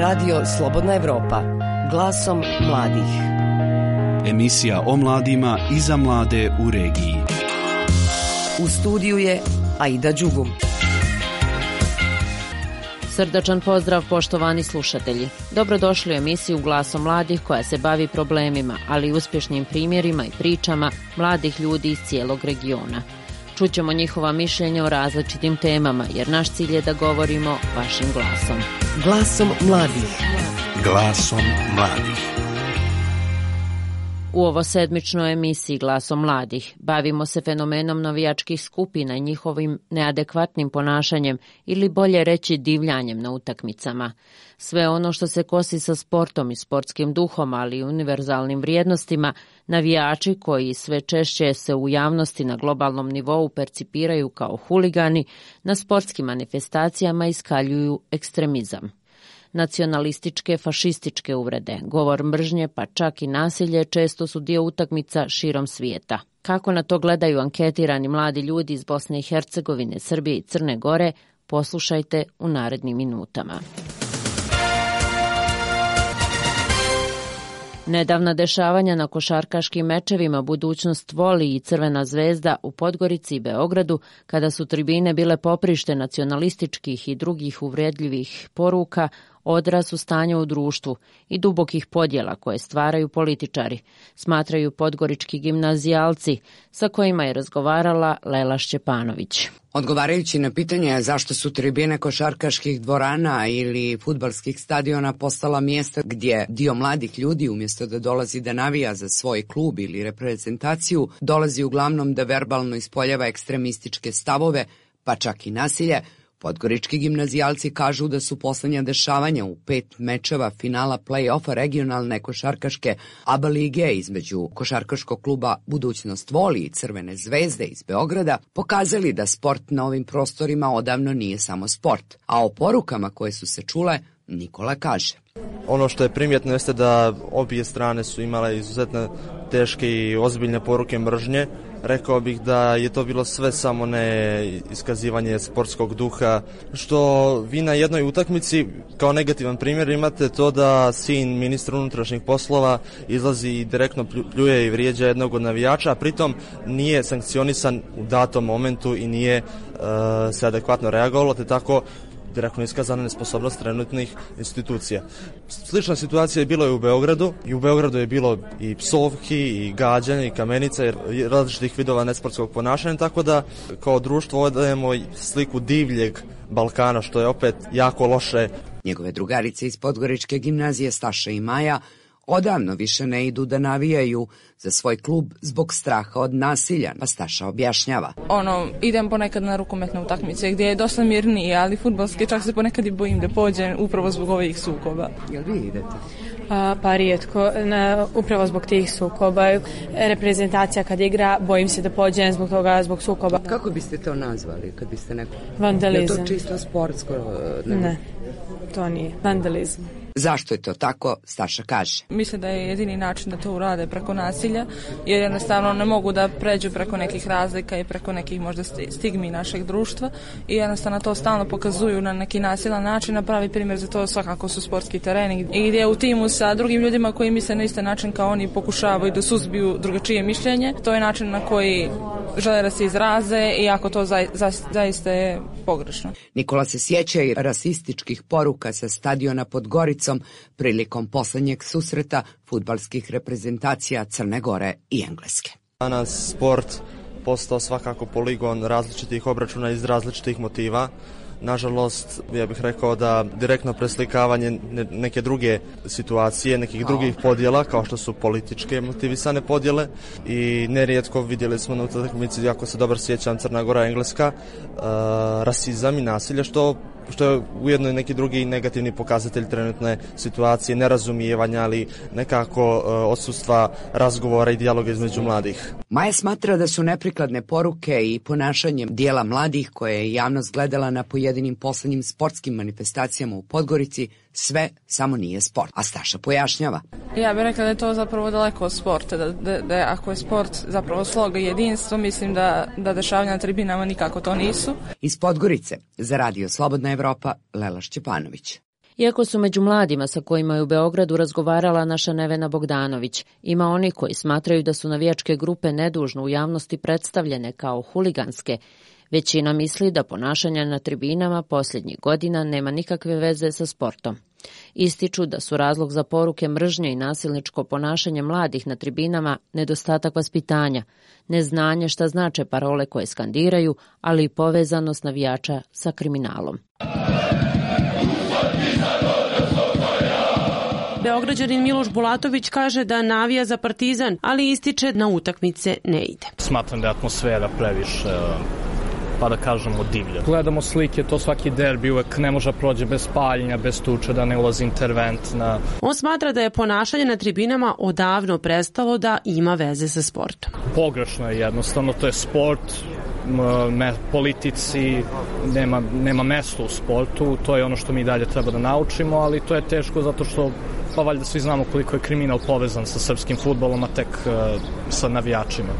Radio Slobodna Evropa. Glasom mladih. Emisija o mladima i za mlade u regiji. U studiju je Aida Đugum. Srdačan pozdrav poštovani slušatelji. Dobrodošli u emisiju Glasom mladih koja se bavi problemima, ali i uspješnim primjerima i pričama mladih ljudi iz cijelog regiona. Čućemo njihova mišljenja o različitim temama, jer naš cilj je da govorimo vašim glasom. Glasom mladih. Glasom mladih. U ovo sedmičnoj emisiji Glasom mladih bavimo se fenomenom navijačkih skupina i njihovim neadekvatnim ponašanjem ili bolje reći divljanjem na utakmicama. Sve ono što se kosi sa sportom i sportskim duhom, ali i univerzalnim vrijednostima, navijači koji sve češće se u javnosti na globalnom nivou percipiraju kao huligani, na sportskim manifestacijama iskaljuju ekstremizam nacionalističke, fašističke uvrede, govor mržnje pa čak i nasilje često su dio utakmica širom svijeta. Kako na to gledaju anketirani mladi ljudi iz Bosne i Hercegovine, Srbije i Crne Gore, poslušajte u narednim minutama. Nedavna dešavanja na košarkaškim mečevima Budućnost voli i Crvena zvezda u Podgorici i Beogradu, kada su tribine bile poprište nacionalističkih i drugih uvredljivih poruka, odraz u stanju u društvu i dubokih podjela koje stvaraju političari, smatraju podgorički gimnazijalci sa kojima je razgovarala Lela Šćepanović. Odgovarajući na pitanje zašto su tribine košarkaških dvorana ili futbalskih stadiona postala mjesta gdje dio mladih ljudi umjesto da dolazi da navija za svoj klub ili reprezentaciju, dolazi uglavnom da verbalno ispoljava ekstremističke stavove, pa čak i nasilje, Podgorički gimnazijalci kažu da su poslednja dešavanja u pet mečeva finala play-offa regionalne košarkaške ABA lige između košarkaškog kluba Budućnost voli i Crvene zvezde iz Beograda pokazali da sport na ovim prostorima odavno nije samo sport, a o porukama koje su se čule Nikola kaže. Ono što je primjetno jeste da obje strane su imale izuzetno teške i ozbiljne poruke mržnje, rekao bih da je to bilo sve samo ne iskazivanje sportskog duha, što vi na jednoj utakmici kao negativan primjer imate to da sin ministra unutrašnjih poslova izlazi i direktno pljuje i vrijeđa jednog od navijača, a pritom nije sankcionisan u datom momentu i nije uh, se adekvatno reagovalo, te tako direktno iskazana nesposobnost trenutnih institucija. Slična situacija je bila i u Beogradu i u Beogradu je bilo i psovki i gađanja i kamenica i različitih vidova nesportskog ponašanja, tako da kao društvo odajemo sliku divljeg Balkana, što je opet jako loše. Njegove drugarice iz Podgoričke gimnazije Staša i Maja odavno više ne idu da navijaju za svoj klub zbog straha od nasilja, pa Staša objašnjava. Ono, idem ponekad na rukometne utakmice gdje je dosta mirnije, ali futbolski čak se ponekad i bojim da pođem upravo zbog ovih sukoba. Jel vi idete? A, pa rijetko, na, upravo zbog tih sukoba. Reprezentacija kad igra, bojim se da pođem zbog toga, zbog sukoba. Kako biste to nazvali kad biste neko... Vandalizam. Je to čisto sportsko? Ne, ne to nije. Vandalizam. Zašto je to tako, Staša kaže. Mislim da je jedini način da to urade preko nasilja, jer jednostavno ne mogu da pređu preko nekih razlika i preko nekih možda stigmi našeg društva i jednostavno to stalno pokazuju na neki nasilan način, a pravi primjer za to svakako su sportski tereni i gdje u timu sa drugim ljudima koji misle na isti način kao oni pokušavaju da suzbiju drugačije mišljenje. To je način na koji žele da se izraze i ako to za, za, zaista je pogrešno. Nikola se sjeća i rasističkih poruka sa stadiona pod Goricom prilikom poslednjeg susreta futbalskih reprezentacija Crne Gore i Engleske. Danas sport postao svakako poligon različitih obračuna iz različitih motiva nažalost, ja bih rekao da direktno preslikavanje neke druge situacije, nekih drugih podjela, kao što su političke motivisane podjele i nerijetko vidjeli smo na utakmici, ako se dobro sjećam, Crna Gora, Engleska, uh, rasizam i nasilje, što što je ujedno i neki drugi negativni pokazatelj trenutne situacije, nerazumijevanja, ali nekako uh, odsustva razgovora i dijaloga između mladih. Maja smatra da su neprikladne poruke i ponašanjem dijela mladih koje je javnost gledala na pojedinim poslednjim sportskim manifestacijama u Podgorici sve samo nije sport. A Staša pojašnjava. Ja bih rekla da je to zapravo daleko od sporta, da, da, da ako je sport zapravo sloga i jedinstvo, mislim da, da dešavanja na tribinama nikako to nisu. Iz Podgorice, za radio Slobodna Evropa, Lela Šćepanović. Iako su među mladima sa kojima je u Beogradu razgovarala naša Nevena Bogdanović, ima oni koji smatraju da su navijačke grupe nedužno u javnosti predstavljene kao huliganske, Većina misli da ponašanja na tribinama posljednjih godina nema nikakve veze sa sportom. Ističu da su razlog za poruke mržnje i nasilničko ponašanje mladih na tribinama nedostatak vaspitanja, neznanje šta znače parole koje skandiraju, ali i povezanost navijača sa kriminalom. Beograđanin Miloš Bulatović kaže da navija za Partizan, ali ističe na utakmice ne ide. Smatram da je atmosfera previše pa da kažemo divlja. Gledamo slike, to svaki derbi uvek ne može prođe bez paljenja, bez tuča, da ne ulazi intervent. Na... On smatra da je ponašanje na tribinama odavno prestalo da ima veze sa sportom. Pogrešno je jednostavno, to je sport, me, politici nema, nema mesto u sportu, to je ono što mi dalje treba da naučimo, ali to je teško zato što pa valjda svi znamo koliko je kriminal povezan sa srpskim futbolom, a tek uh, sa navijačima.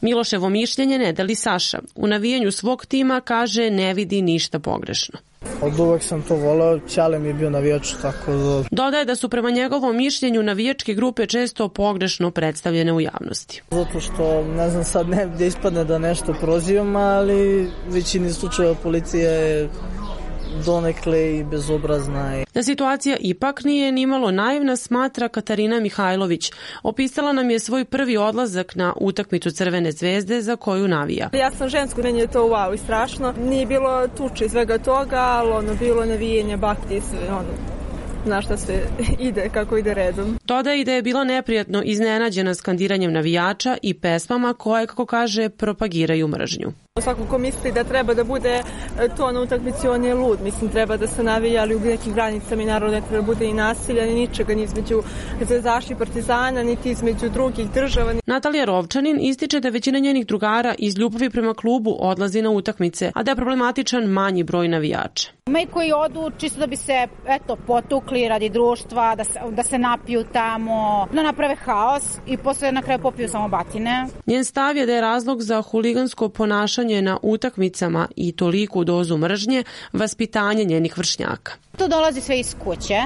Miloševo mišljenje ne deli Saša. U navijanju svog tima kaže ne vidi ništa pogrešno. Od uvek sam to volao, Ćale mi je bio navijač, tako da... Dodaje da su prema njegovom mišljenju navijačke grupe često pogrešno predstavljene u javnosti. Zato što, ne znam sad ne ispadne da nešto prozivam, ali većini slučajeva policija je donekle i bezobrazna. Da situacija ipak nije nimalo naivna smatra Katarina Mihajlović. Opisala nam je svoj prvi odlazak na utakmicu Crvene zvezde za koju navija. Ja sam žensko, meni je to wow i strašno. Nije bilo tuče i svega toga, ali ono bilo navijenje bakti sve ono zna šta se ide, kako ide redom. Dodaje i da je bila neprijatno iznenađena skandiranjem navijača i pesmama koje, kako kaže, propagiraju mržnju. Svako ko misli da treba da bude e, to na utakmici, on je lud. Mislim, treba da se navija, ali u nekim granicama i naravno ne treba da bude i nasilja, ni ničega, ni između zvezdaši partizana, niti između drugih država. Natalija Rovčanin ističe da većina njenih drugara iz ljubavi prema klubu odlazi na utakmice, a da je problematičan manji broj navijača. Ima i koji odu čisto da bi se eto, potukli radi društva, da se, da se napiju tamo, da naprave haos i posle na kraju popiju samo batine. Njen stav je da je razlog za huligansko ponašanje na utakmicama i toliku dozu mržnje vaspitanje njenih vršnjaka. To dolazi sve iz kuće,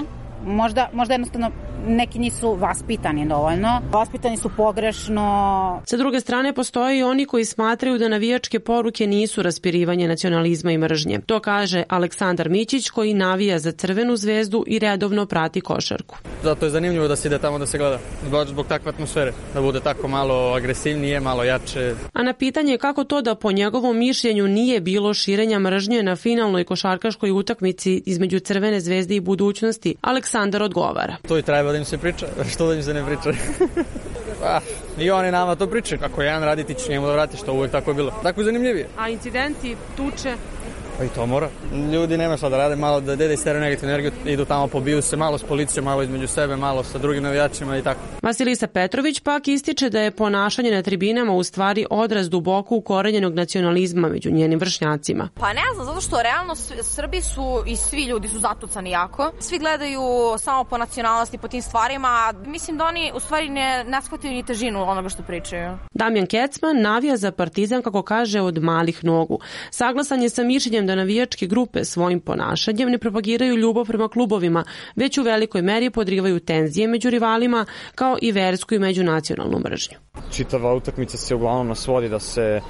možda, možda jednostavno neki nisu vaspitani dovoljno. Vaspitani su pogrešno. Sa druge strane, postoje i oni koji smatraju da navijačke poruke nisu raspirivanje nacionalizma i mržnje. To kaže Aleksandar Mićić koji navija za Crvenu zvezdu i redovno prati košarku. Zato je zanimljivo da se ide tamo da se gleda. Baš zbog takve atmosfere. Da bude tako malo agresivnije, malo jače. A na pitanje kako to da po njegovom mišljenju nije bilo širenja mržnje na finalnoj košarkaškoj utakmici između Crvene zvezde i budućnosti, Aleksandar odgovara. To i treba da im se priča, što da im se ne priča. ah, I oni nama to pričaju. Ako jedan radi, ti ćeš njemu da vratiš, to uvek tako je bilo. Tako je zanimljivije. A incidenti, tuče? Pa i to mora. Ljudi nema šta da rade, malo da dede istere negativnu energiju, idu tamo, pobiju se malo s policijom, malo između sebe, malo sa drugim navijačima i tako. Vasilisa Petrović pak ističe da je ponašanje na tribinama u stvari odraz duboko ukorenjenog nacionalizma među njenim vršnjacima. Pa ne znam, zato što realno Srbi su i svi ljudi su zatucani jako. Svi gledaju samo po nacionalnosti, po tim stvarima. Mislim da oni u stvari ne, ne shvataju ni težinu onoga što pričaju. Damjan Kecman navija za partizan, kako kaže, od malih nogu. Saglasan je sa mišljenjem da navijačke grupe svojim ponašanjem ne propagiraju ljubav prema klubovima, već u velikoj meri podrivaju tenzije među rivalima, kao i versku i međunacionalnu mržnju. Čitava utakmica se uglavnom nasvodi da se e,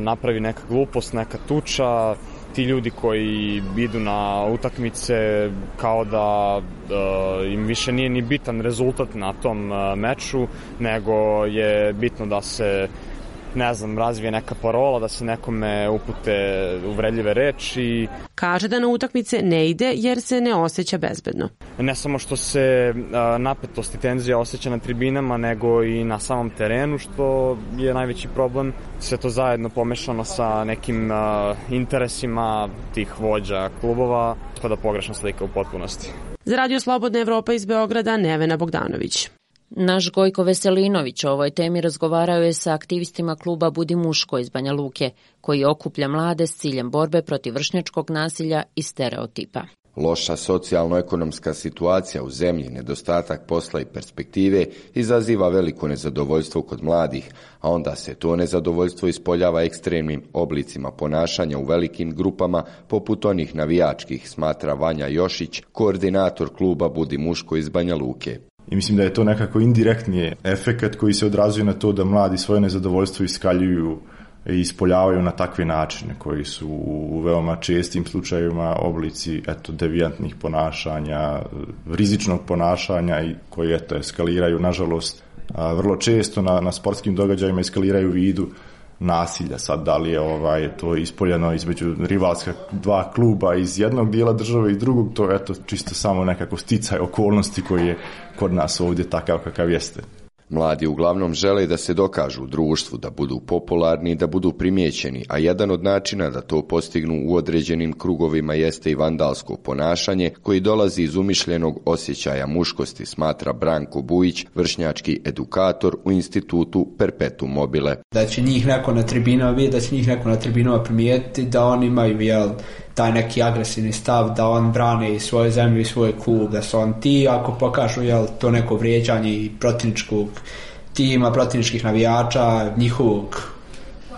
napravi neka glupost, neka tuča, ti ljudi koji idu na utakmice kao da uh, im više nije ni bitan rezultat na tom uh, meču, nego je bitno da se ne znam, razvije neka parola, da se nekome upute uvredljive reči. Kaže da na utakmice ne ide jer se ne osjeća bezbedno. Ne samo što se napetost i tenzija osjeća na tribinama, nego i na samom terenu, što je najveći problem. Sve to zajedno pomešano sa nekim interesima tih vođa klubova, pa da pogrešna slika u potpunosti. Za Radio Slobodna Evropa iz Beograda, Nevena Bogdanović. Naš Gojko Veselinović o ovoj temi razgovarao je sa aktivistima kluba Budi muško iz Banja Luke, koji okuplja mlade s ciljem borbe protiv vršnjačkog nasilja i stereotipa. Loša socijalno-ekonomska situacija u zemlji, nedostatak posla i perspektive izaziva veliko nezadovoljstvo kod mladih, a onda se to nezadovoljstvo ispoljava ekstremnim oblicima ponašanja u velikim grupama poput onih navijačkih, smatra Vanja Jošić, koordinator kluba Budi muško iz Banja Luke. I mislim da je to nekako indirektni efekat koji se odrazuje na to da mladi svoje nezadovoljstvo iskaljuju i ispoljavaju na takve načine koji su u veoma čestim slučajevima oblici eto devijantnih ponašanja, rizičnog ponašanja i koji eto eskaliraju. Nažalost vrlo često na, na sportskim događajima eskaliraju vidu nasilja. Sad da li je ovaj, to ispoljeno između rivalska dva kluba iz jednog dijela države i drugog, to je eto čisto samo nekako sticaj okolnosti koji je kod nas ovdje takav kakav jeste. Mladi uglavnom žele da se dokažu u društvu, da budu popularni da budu primijećeni, a jedan od načina da to postignu u određenim krugovima jeste i vandalsko ponašanje koji dolazi iz umišljenog osjećaja muškosti, smatra Branko Bujić, vršnjački edukator u institutu Perpetu Mobile. Da će njih neko na tribinama vidjeti, da će njih neko na tribinama primijetiti, da oni imaju jel, taj neki agresivni stav da on brane i svoju zemlju i svoj klub, da su on ti, ako pokažu jel, to neko vrijeđanje i protivničkog tima, protivničkih navijača, njihovog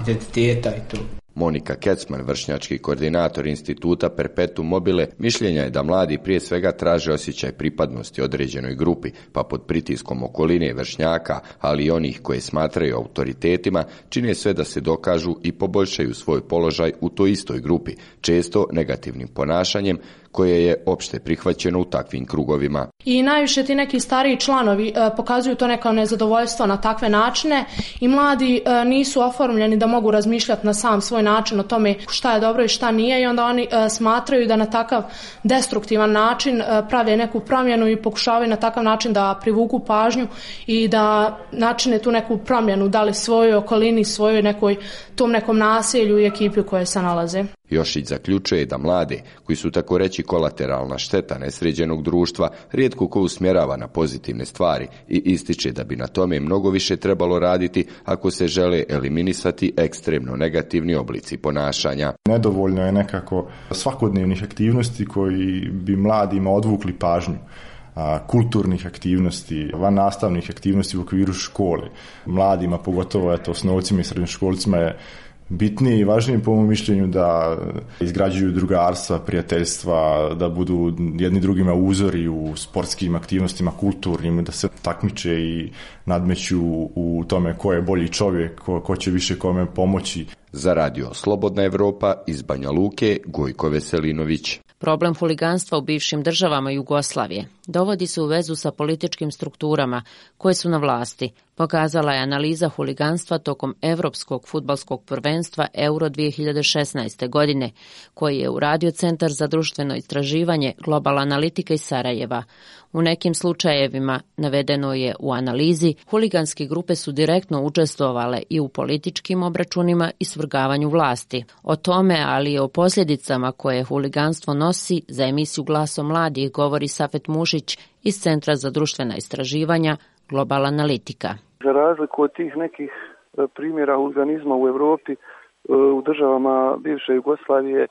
identiteta i to. Monika Kecman, vršnjački koordinator instituta Perpetu Mobile, mišljenja je da mladi prije svega traže osjećaj pripadnosti određenoj grupi, pa pod pritiskom okoline vršnjaka, ali i onih koje smatraju autoritetima, čine sve da se dokažu i poboljšaju svoj položaj u toj istoj grupi, često negativnim ponašanjem, koje je opšte prihvaćeno u takvim krugovima. I najviše ti neki stariji članovi e, pokazuju to neko nezadovoljstvo na takve načine i mladi e, nisu oformljeni da mogu razmišljati na sam svoj način o tome šta je dobro i šta nije i onda oni e, smatraju da na takav destruktivan način prave neku promjenu i pokušavaju na takav način da privuku pažnju i da načine tu neku promjenu, da li svojoj okolini, svojoj nekoj tom nekom naselju i ekipi u kojoj se nalaze. Jošić zaključuje da mlade, koji su tako reći kolateralna šteta nesređenog društva, rijetko ko usmjerava na pozitivne stvari i ističe da bi na tome mnogo više trebalo raditi ako se žele eliminisati ekstremno negativni oblici ponašanja. Nedovoljno je nekako svakodnevnih aktivnosti koji bi mladima odvukli pažnju kulturnih aktivnosti, van nastavnih aktivnosti u okviru škole. Mladima, pogotovo eto, osnovcima i srednjoškolcima je bitnije i važnije po mom mišljenju da izgrađuju drugarstva, prijateljstva, da budu jedni drugima uzori u sportskim aktivnostima, kulturnim, da se takmiče i nadmeću u tome ko je bolji čovjek, ko, ko će više kome pomoći. Za radio Slobodna Evropa iz Banja Luke, Gojko Veselinović. Problem huliganstva u bivšim državama Jugoslavije dovodi se u vezu sa političkim strukturama koje su na vlasti, pokazala je analiza huliganstva tokom Europskog futbalskog prvenstva Euro 2016. godine, koji je uradio Centar za društveno istraživanje Global Analitika iz Sarajeva. U nekim slučajevima, navedeno je u analizi, huliganske grupe su direktno učestvovale i u političkim obračunima i svrgavanju vlasti. O tome, ali i o posljedicama koje huliganstvo nosi za emisiju Glaso mladih govori Safet Mušić iz Centra za društvena istraživanja Global Analitika. Za razliku od tih nekih e, primjera huliganizma u Europi, e, u državama bivše Jugoslavije, e,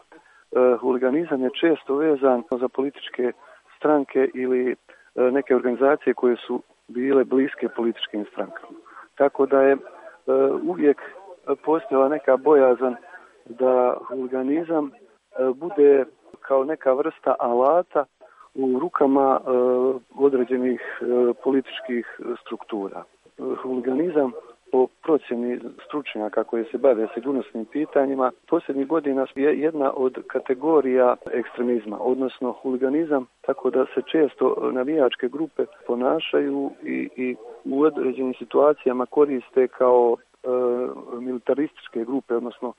huliganizam je često vezan za političke stranke ili neke organizacije koje su bile bliske političkim strankama. Tako da je uvijek postojala neka bojazan da huliganizam bude kao neka vrsta alata u rukama određenih političkih struktura huliganizam po procjeni stručnjaka koje se bave sigurnosnim pitanjima, posljednjih godina je jedna od kategorija ekstremizma, odnosno huliganizam, tako da se često navijačke grupe ponašaju i, i u određenim situacijama koriste kao e, militarističke grupe, odnosno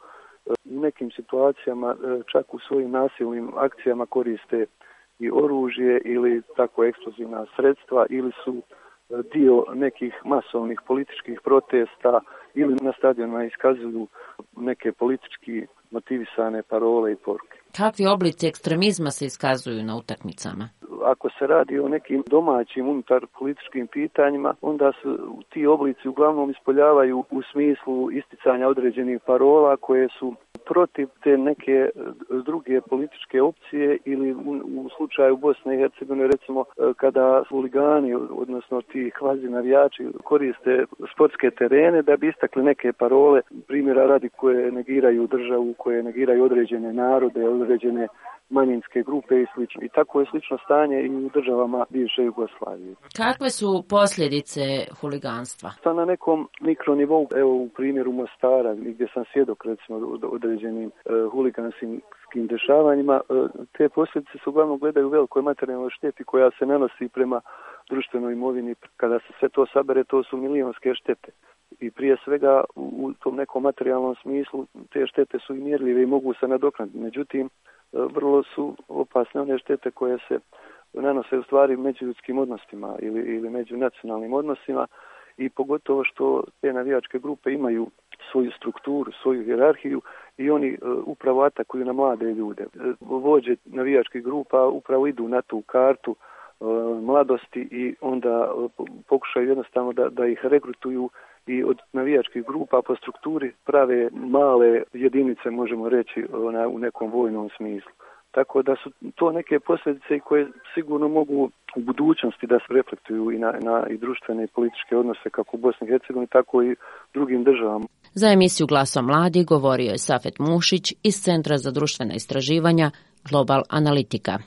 e, u nekim situacijama e, čak u svojim nasilnim akcijama koriste i oružje ili tako eksplozivna sredstva ili su dio nekih masovnih političkih protesta ili na stadionima iskazuju neke politički motivisane parole i poruke. Kakvi oblici ekstremizma se iskazuju na utakmicama? Ako se radi o nekim domaćim unutar političkim pitanjima, onda su ti oblici uglavnom ispoljavaju u smislu isticanja određenih parola koje su protiv te neke druge političke opcije ili u, u slučaju Bosne i Hercegovine recimo kada huligani, odnosno ti kvazi navijači koriste sportske terene da bi istakli neke parole, primjera radi koje negiraju državu, koje negiraju određene narode, određene manjinske grupe i slično. I tako je slično stanje i u državama bivše Jugoslavije. Kakve su posljedice huliganstva? Sa na nekom mikronivou, evo u primjeru Mostara, gdje sam svjedok recimo određenim uh, huliganskim dešavanjima, uh, te posljedice se uglavnom gledaju u velikoj materijalnoj šteti koja se nanosi prema društvenoj imovini. Kada se sve to sabere, to su milionske štete i prije svega u tom nekom materijalnom smislu te štete su i mjerljive i mogu se nadoknaditi. Međutim, vrlo su opasne one štete koje se nanose u stvari među ljudskim odnosima ili, ili među nacionalnim odnosima i pogotovo što te navijačke grupe imaju svoju strukturu, svoju hjerarhiju i oni uh, upravo atakuju na mlade ljude. Vođe navijačkih grupa upravo idu na tu kartu uh, mladosti i onda pokušaju jednostavno da, da ih rekrutuju i od navijačkih grupa po strukturi prave male jedinice, možemo reći, u nekom vojnom smislu. Tako da su to neke posljedice koje sigurno mogu u budućnosti da se reflektuju i na, na i društvene i političke odnose kako u Bosni i Hercegovini, tako i drugim državama. Za emisiju Glasom mladi govorio je Safet Mušić iz Centra za društvena istraživanja Global Analitika.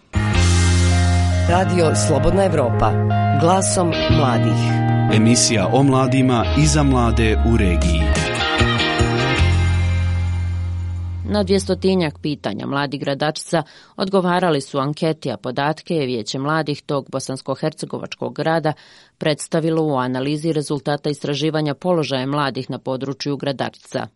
Radio Slobodna Evropa. Glasom mladih. Emisija o mladima i za mlade u regiji. Na dvjestotinjak pitanja mladi gradačica odgovarali su anketi, a podatke je Vijeće mladih tog bosansko-hercegovačkog grada predstavilo u analizi rezultata istraživanja položaja mladih na području gradačica.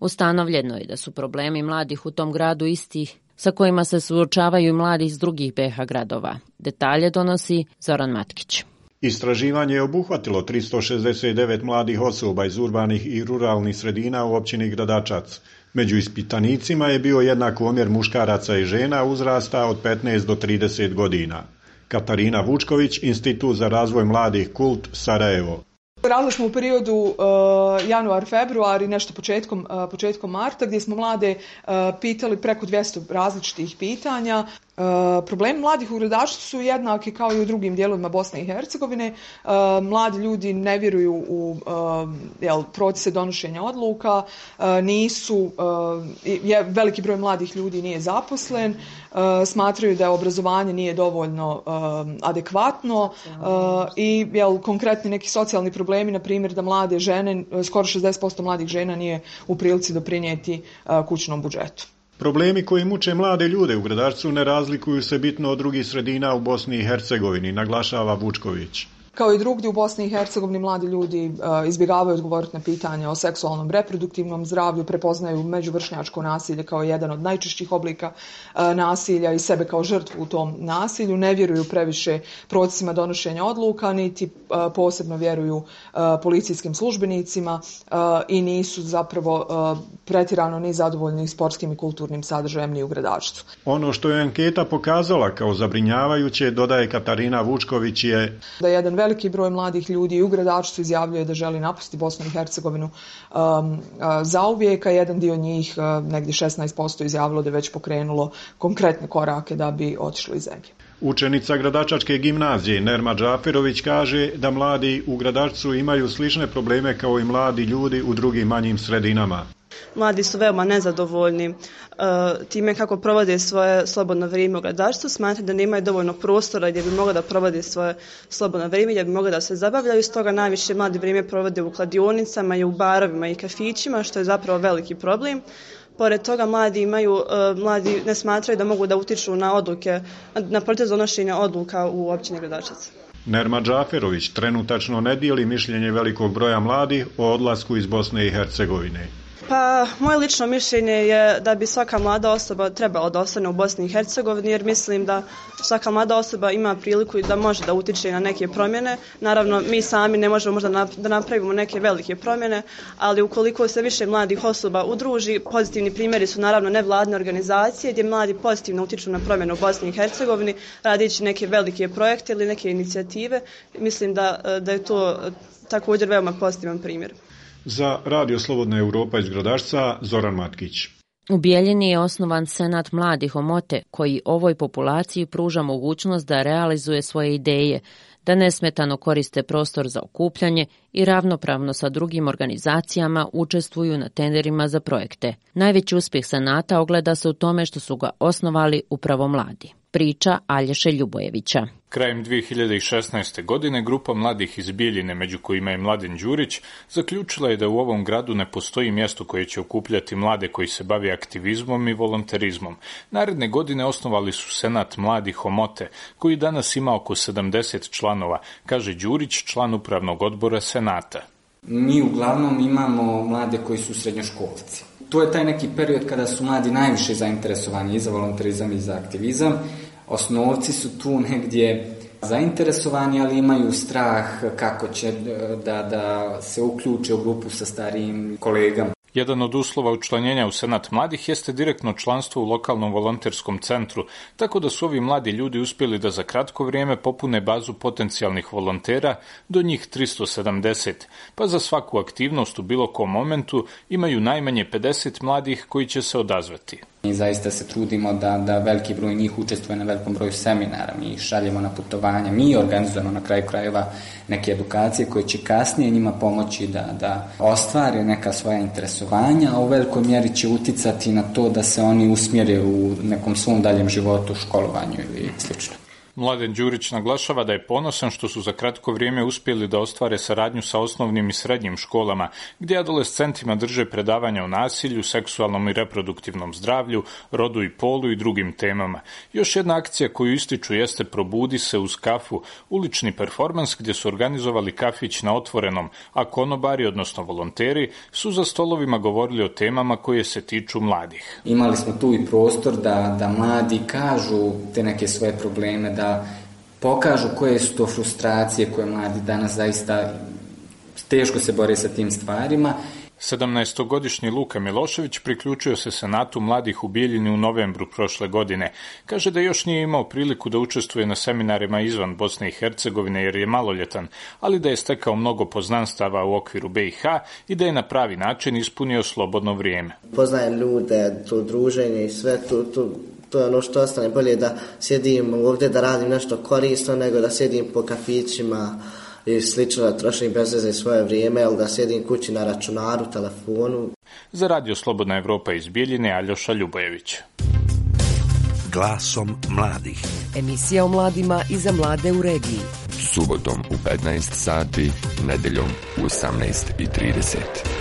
Ustanovljeno je da su problemi mladih u tom gradu isti sa kojima se suočavaju mladi iz drugih BH gradova. Detalje donosi Zoran Matkić. Istraživanje je obuhvatilo 369 mladih osoba iz urbanih i ruralnih sredina u općini Gradačac. Među ispitanicima je bio jednak omjer muškaraca i žena uzrasta od 15 do 30 godina. Katarina Vučković, Institut za razvoj mladih Kult, Sarajevo. Radili smo u periodu uh, januar-februar i nešto početkom, uh, početkom marta gdje smo mlade uh, pitali preko 200 različitih pitanja. Problemi mladih u gradaštvu su jednaki kao i u drugim dijelovima Bosne i Hercegovine. Mladi ljudi ne vjeruju u jel, procese donošenja odluka, nisu, je, veliki broj mladih ljudi nije zaposlen, smatraju da obrazovanje nije dovoljno adekvatno i jel, konkretni neki socijalni problemi, na primjer da mlade žene, skoro 60% mladih žena nije u prilici doprinijeti kućnom budžetu. Problemi koji muče mlade ljude u Gradačcu ne razlikuju se bitno od drugih sredina u Bosni i Hercegovini, naglašava Vučković. Kao i drugdje u Bosni i Hercegovini mladi ljudi uh, izbjegavaju odgovoriti na pitanja o seksualnom reproduktivnom zdravlju, prepoznaju međuvršnjačko nasilje kao jedan od najčešćih oblika uh, nasilja i sebe kao žrtvu u tom nasilju, ne vjeruju previše procesima donošenja odluka, niti uh, posebno vjeruju policijskim službenicima i nisu zapravo pretirano ni zadovoljni sportskim i kulturnim sadržajem ni u gradačcu. Ono što je anketa pokazala kao zabrinjavajuće, dodaje Katarina Vučković, je da je jedan veliki broj mladih ljudi u gradačstvu izjavljuje da želi napustiti Bosnu i Hercegovinu um, za uvijek, a jedan dio njih, uh, negdje 16% izjavilo da je već pokrenulo konkretne korake da bi otišlo iz zemlje. Učenica Gradačačke gimnazije Nerma Džaferović kaže da mladi u Gradačcu imaju slične probleme kao i mladi ljudi u drugim manjim sredinama. Mladi su veoma nezadovoljni uh, time kako provode svoje slobodno vrijeme u gradaštvu, smatraju da nemaju dovoljno prostora gdje bi mogli da provode svoje slobodno vrijeme, gdje bi mogli da se zabavljaju, stoga najviše mladi vrijeme provode u kladionicama i u barovima i kafićima, što je zapravo veliki problem. Pored toga mladi imaju, uh, mladi ne smatraju da mogu da utiču na odluke, na proces donošenja odluka u općini Gradačac. Nerma Džaferović trenutačno ne dijeli mišljenje velikog broja mladih o odlasku iz Bosne i Hercegovine. Pa, moje lično mišljenje je da bi svaka mlada osoba trebala da ostane u Bosni i Hercegovini, jer mislim da svaka mlada osoba ima priliku i da može da utiče na neke promjene. Naravno, mi sami ne možemo možda da napravimo neke velike promjene, ali ukoliko se više mladih osoba udruži, pozitivni primjeri su naravno nevladne organizacije gdje mladi pozitivno utiču na promjenu u Bosni i Hercegovini, radići neke velike projekte ili neke inicijative. Mislim da, da je to također veoma pozitivan primjer. Za Radio Slobodna Europa iz Gradašca, Zoran Matkić. U Bijeljini je osnovan Senat mladih Omote, koji ovoj populaciji pruža mogućnost da realizuje svoje ideje, da nesmetano koriste prostor za okupljanje i ravnopravno sa drugim organizacijama učestvuju na tenderima za projekte. Najveći uspjeh Senata ogleda se u tome što su ga osnovali upravo mladi. Priča Alješe Ljubojevića. Krajem 2016. godine grupa mladih iz Bijeljine, među kojima je Mladen Đurić, zaključila je da u ovom gradu ne postoji mjesto koje će okupljati mlade koji se bavi aktivizmom i volonterizmom. Naredne godine osnovali su Senat mladih Omote, koji danas ima oko 70 članova, kaže Đurić, član upravnog odbora Senata. Mi uglavnom imamo mlade koji su srednjoškolci. To je taj neki period kada su mladi najviše zainteresovani i za volonterizam i za aktivizam osnovci su tu negdje zainteresovani, ali imaju strah kako će da, da se uključe u grupu sa starijim kolegama. Jedan od uslova učlanjenja u Senat mladih jeste direktno članstvo u lokalnom volonterskom centru, tako da su ovi mladi ljudi uspjeli da za kratko vrijeme popune bazu potencijalnih volontera do njih 370, pa za svaku aktivnost u bilo kom momentu imaju najmanje 50 mladih koji će se odazvati. Mi zaista se trudimo da, da veliki broj njih učestvuje na velikom broju seminara, mi ih šaljemo na putovanja, mi organizujemo na kraju krajeva neke edukacije koje će kasnije njima pomoći da, da ostvare neka svoja interesovanja, a u velikoj mjeri će uticati na to da se oni usmjere u nekom svom daljem životu, školovanju ili slično. Mladen Đurić naglašava da je ponosan što su za kratko vrijeme uspjeli da ostvare saradnju sa osnovnim i srednjim školama, gdje adolescentima drže predavanja o nasilju, seksualnom i reproduktivnom zdravlju, rodu i polu i drugim temama. Još jedna akcija koju ističu jeste Probudi se uz kafu, ulični performans gdje su organizovali kafić na otvorenom, a konobari, odnosno volonteri, su za stolovima govorili o temama koje se tiču mladih. Imali smo tu i prostor da, da mladi kažu te neke svoje probleme, da pokažu koje su to frustracije koje mladi danas zaista teško se bore sa tim stvarima 17-godišnji Luka Milošević priključio se Senatu mladih u Bijeljini u novembru prošle godine. Kaže da još nije imao priliku da učestvuje na seminarima izvan Bosne i Hercegovine jer je maloljetan, ali da je stekao mnogo poznanstava u okviru BiH i da je na pravi način ispunio slobodno vrijeme. Poznajem ljude, to druženje i sve, to, to, to je ono što ostane bolje da sjedim ovdje da radim nešto korisno nego da sjedim po kafićima i slično da trošim bez veze svoje vrijeme, ali da sjedim kući na računaru, telefonu. Za radio Slobodna Evropa iz Bijeljine, Aljoša Ljubojević. Glasom mladih. Emisija o mladima i za mlade u regiji. Subotom u 15 sati, nedeljom u 18.30.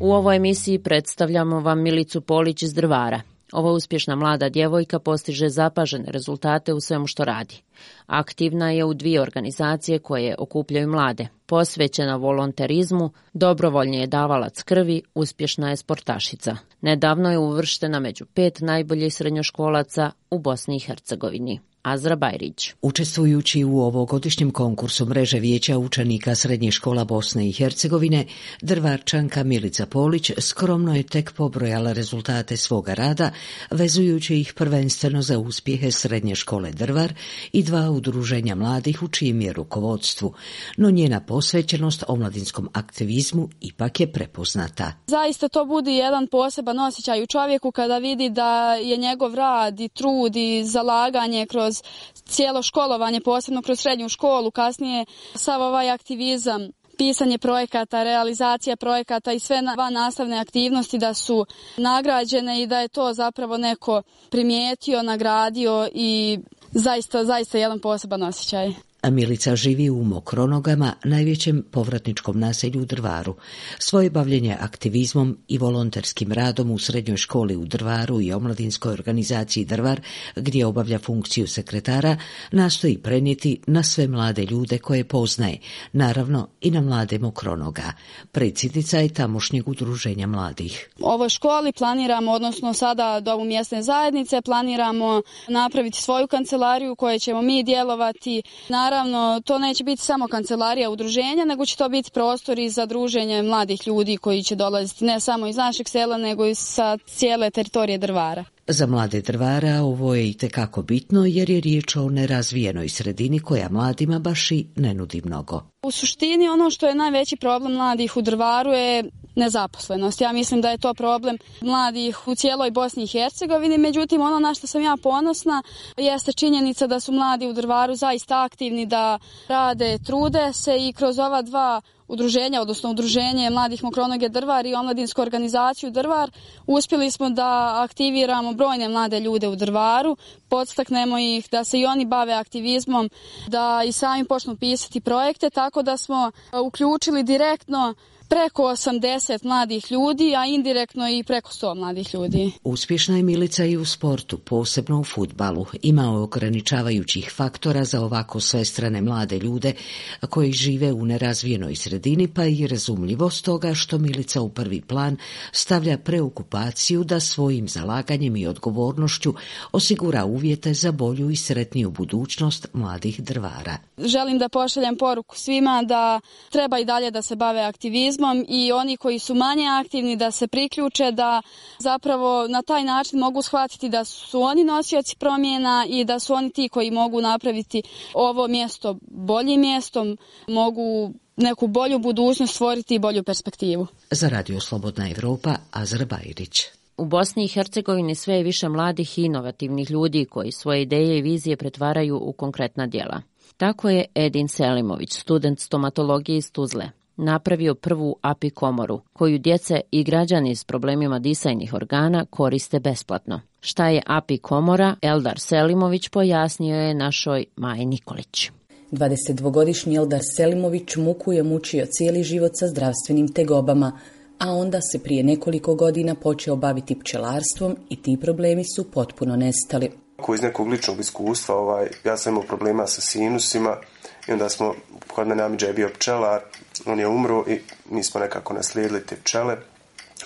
U ovoj emisiji predstavljamo vam Milicu Polić iz Drvara. Ova uspješna mlada djevojka postiže zapažene rezultate u svemu što radi. Aktivna je u dvije organizacije koje okupljaju mlade. Posvećena volonterizmu, dobrovoljni je davalac krvi, uspješna je sportašica. Nedavno je uvrštena među pet najboljih srednjoškolaca u Bosni i Hercegovini. Azra Bajrić. Učestvujući u ovogodišnjem konkursu mreže vijeća učenika Srednjih škola Bosne i Hercegovine, drvarčanka Milica Polić skromno je tek pobrojala rezultate svoga rada, vezujući ih prvenstveno za uspjehe Srednje škole Drvar i dva udruženja mladih u čijem je rukovodstvu, no njena posvećenost omladinskom aktivizmu ipak je prepoznata. Zaista to budi jedan poseban osjećaj u čovjeku kada vidi da je njegov rad i trud i zalaganje kroz cijelo školovanje, posebno kroz srednju školu, kasnije sav ovaj aktivizam pisanje projekata, realizacija projekata i sve van nastavne aktivnosti da su nagrađene i da je to zapravo neko primijetio, nagradio i zaista, zaista jedan poseban osjećaj. Milica živi u Mokronogama, najvećem povratničkom naselju u Drvaru. Svoje bavljenje aktivizmom i volonterskim radom u srednjoj školi u Drvaru i omladinskoj organizaciji Drvar, gdje obavlja funkciju sekretara, nastoji prenijeti na sve mlade ljude koje poznaje, naravno i na mlade Mokronoga. Predsjednica je tamošnjeg udruženja mladih. U ovoj školi planiramo, odnosno sada do ovu mjesne zajednice, planiramo napraviti svoju kancelariju koje ćemo mi djelovati. Naravno, Naravno, to neće biti samo kancelarija udruženja, nego će to biti prostor i za druženje mladih ljudi koji će dolaziti ne samo iz našeg sela, nego i sa cijele teritorije Drvara. Za mlade drvara ovo je i tekako bitno jer je riječ o nerazvijenoj sredini koja mladima baš i ne nudi mnogo. U suštini ono što je najveći problem mladih u drvaru je nezaposlenost. Ja mislim da je to problem mladih u cijeloj Bosni i Hercegovini, međutim ono na što sam ja ponosna jeste činjenica da su mladi u Drvaru zaista aktivni, da rade, trude se i kroz ova dva udruženja, odnosno udruženje Mladih Mokronoge Drvar i omladinsku organizaciju Drvar, uspjeli smo da aktiviramo brojne mlade ljude u Drvaru, podstaknemo ih da se i oni bave aktivizmom, da i sami počnu pisati projekte, tako da smo uključili direktno preko 80 mladih ljudi, a indirektno i preko 100 mladih ljudi. Uspješna je Milica i u sportu, posebno u futbalu. Ima ograničavajućih faktora za ovako svestrane mlade ljude koji žive u nerazvijenoj sredini, pa i razumljivo stoga što Milica u prvi plan stavlja preokupaciju da svojim zalaganjem i odgovornošću osigura uvjete za bolju i sretniju budućnost mladih drvara. Želim da pošaljem poruku svima da treba i dalje da se bave aktivizmom i oni koji su manje aktivni da se priključe, da zapravo na taj način mogu shvatiti da su oni nosioci promjena i da su oni ti koji mogu napraviti ovo mjesto boljim mjestom, mogu neku bolju budućnost stvoriti i bolju perspektivu. Za Radio Slobodna Evropa, Azar Bajrić. U Bosni i Hercegovini sve je više mladih i inovativnih ljudi koji svoje ideje i vizije pretvaraju u konkretna djela. Tako je Edin Selimović, student stomatologije iz Tuzle, napravio prvu API komoru, koju djece i građani s problemima disajnih organa koriste besplatno. Šta je API komora, Eldar Selimović pojasnio je našoj Maji Nikolić. 22-godišnji Eldar Selimović muku je mučio cijeli život sa zdravstvenim tegobama, a onda se prije nekoliko godina počeo baviti pčelarstvom i ti problemi su potpuno nestali. Ko iz nekog ličnog iskustva, ovaj, ja sam imao problema sa sinusima i onda smo, kod mene Amidža je bio pčelar, on je umro i mi smo nekako naslijedili te pčele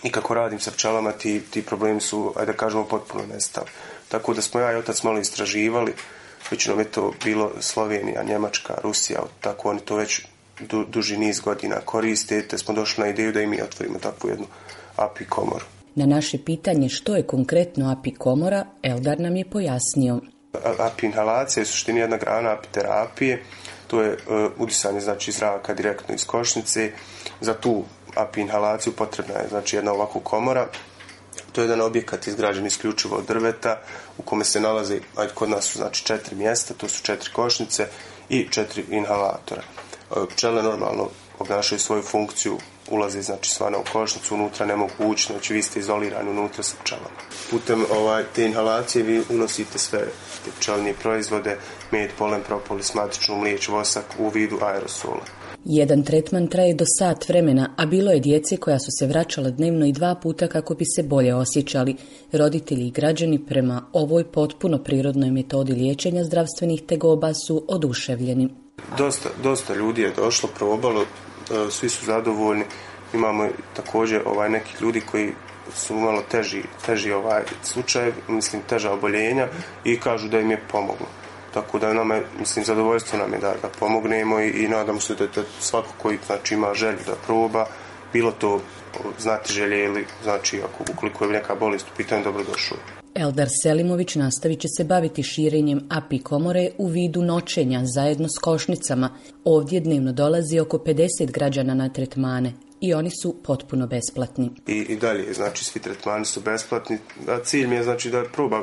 i kako radim sa pčelama ti, ti problemi su, ajde da kažemo, potpuno nestali. Tako da smo ja i otac malo istraživali, većinom je to bilo Slovenija, Njemačka, Rusija, tako oni to već du, duži niz godina koriste, te smo došli na ideju da i mi otvorimo takvu jednu API komoru. Na naše pitanje što je konkretno API komora, Eldar nam je pojasnio. API inhalacija je suštini jedna grana apiterapije to je uh, udisanje znači zraka direktno iz košnice. Za tu api inhalaciju potrebna je znači jedna ovako komora. To je jedan objekat izgrađen isključivo od drveta u kome se nalazi, ajde kod nas su znači četiri mjesta, to su četiri košnice i četiri inhalatora. Uh, pčele normalno obnašaju svoju funkciju ulaze znači svana u košnicu, unutra ne mogu ući, znači vi ste izolirani unutra sa pčelama. Putem ovaj, te inhalacije vi unosite sve te pčelnije proizvode, med, polen, propolis, matičnu mliječ, vosak u vidu aerosola. Jedan tretman traje do sat vremena, a bilo je djece koja su se vraćala dnevno i dva puta kako bi se bolje osjećali. Roditelji i građani prema ovoj potpuno prirodnoj metodi liječenja zdravstvenih tegoba su oduševljeni. Dosta, dosta ljudi je došlo, probalo, svi su zadovoljni. Imamo također ovaj neki ljudi koji su malo teži, teži ovaj slučaj, mislim teža oboljenja i kažu da im je pomoglo. Tako da nama, mislim, zadovoljstvo nam je da, da pomognemo i, i nadam se da, da svako koji znači, ima želju da proba, bilo to znati želje ili znači ako ukoliko je neka bolest u pitanju dobro došao. Eldar Selimović nastavit će se baviti širenjem API komore u vidu noćenja zajedno s košnicama. Ovdje dnevno dolazi oko 50 građana na tretmane i oni su potpuno besplatni. I, i dalje, znači svi tretmani su besplatni. A cilj mi je znači da proba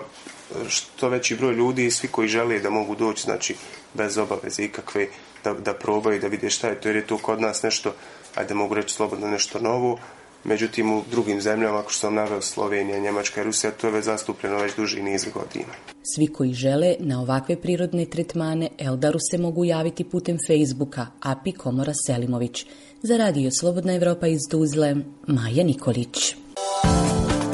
što veći broj ljudi i svi koji žele da mogu doći, znači bez obaveze ikakve, da, da probaju, da vide šta je to, jer je to kod nas nešto, ajde mogu reći slobodno nešto novo, Međutim, u drugim zemljama, ako što sam naveo Slovenija, Njemačka i Rusija, to je već zastupljeno već duži niz godina. Svi koji žele na ovakve prirodne tretmane Eldaru se mogu javiti putem Facebooka API Komora Selimović. Za radio Slobodna Evropa iz Tuzle, Maja Nikolić.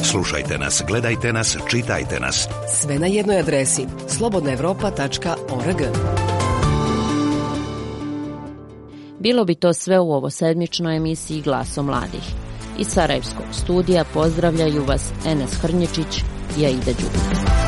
Slušajte nas, gledajte nas, čitajte nas. Sve na jednoj adresi slobodnaevropa.org. Bilo bi to sve u ovo sedmičnoj emisiji Glaso mladih. Iz Sarajevskog studija pozdravljaju vas Enes Hrnječić i Aida Đubić.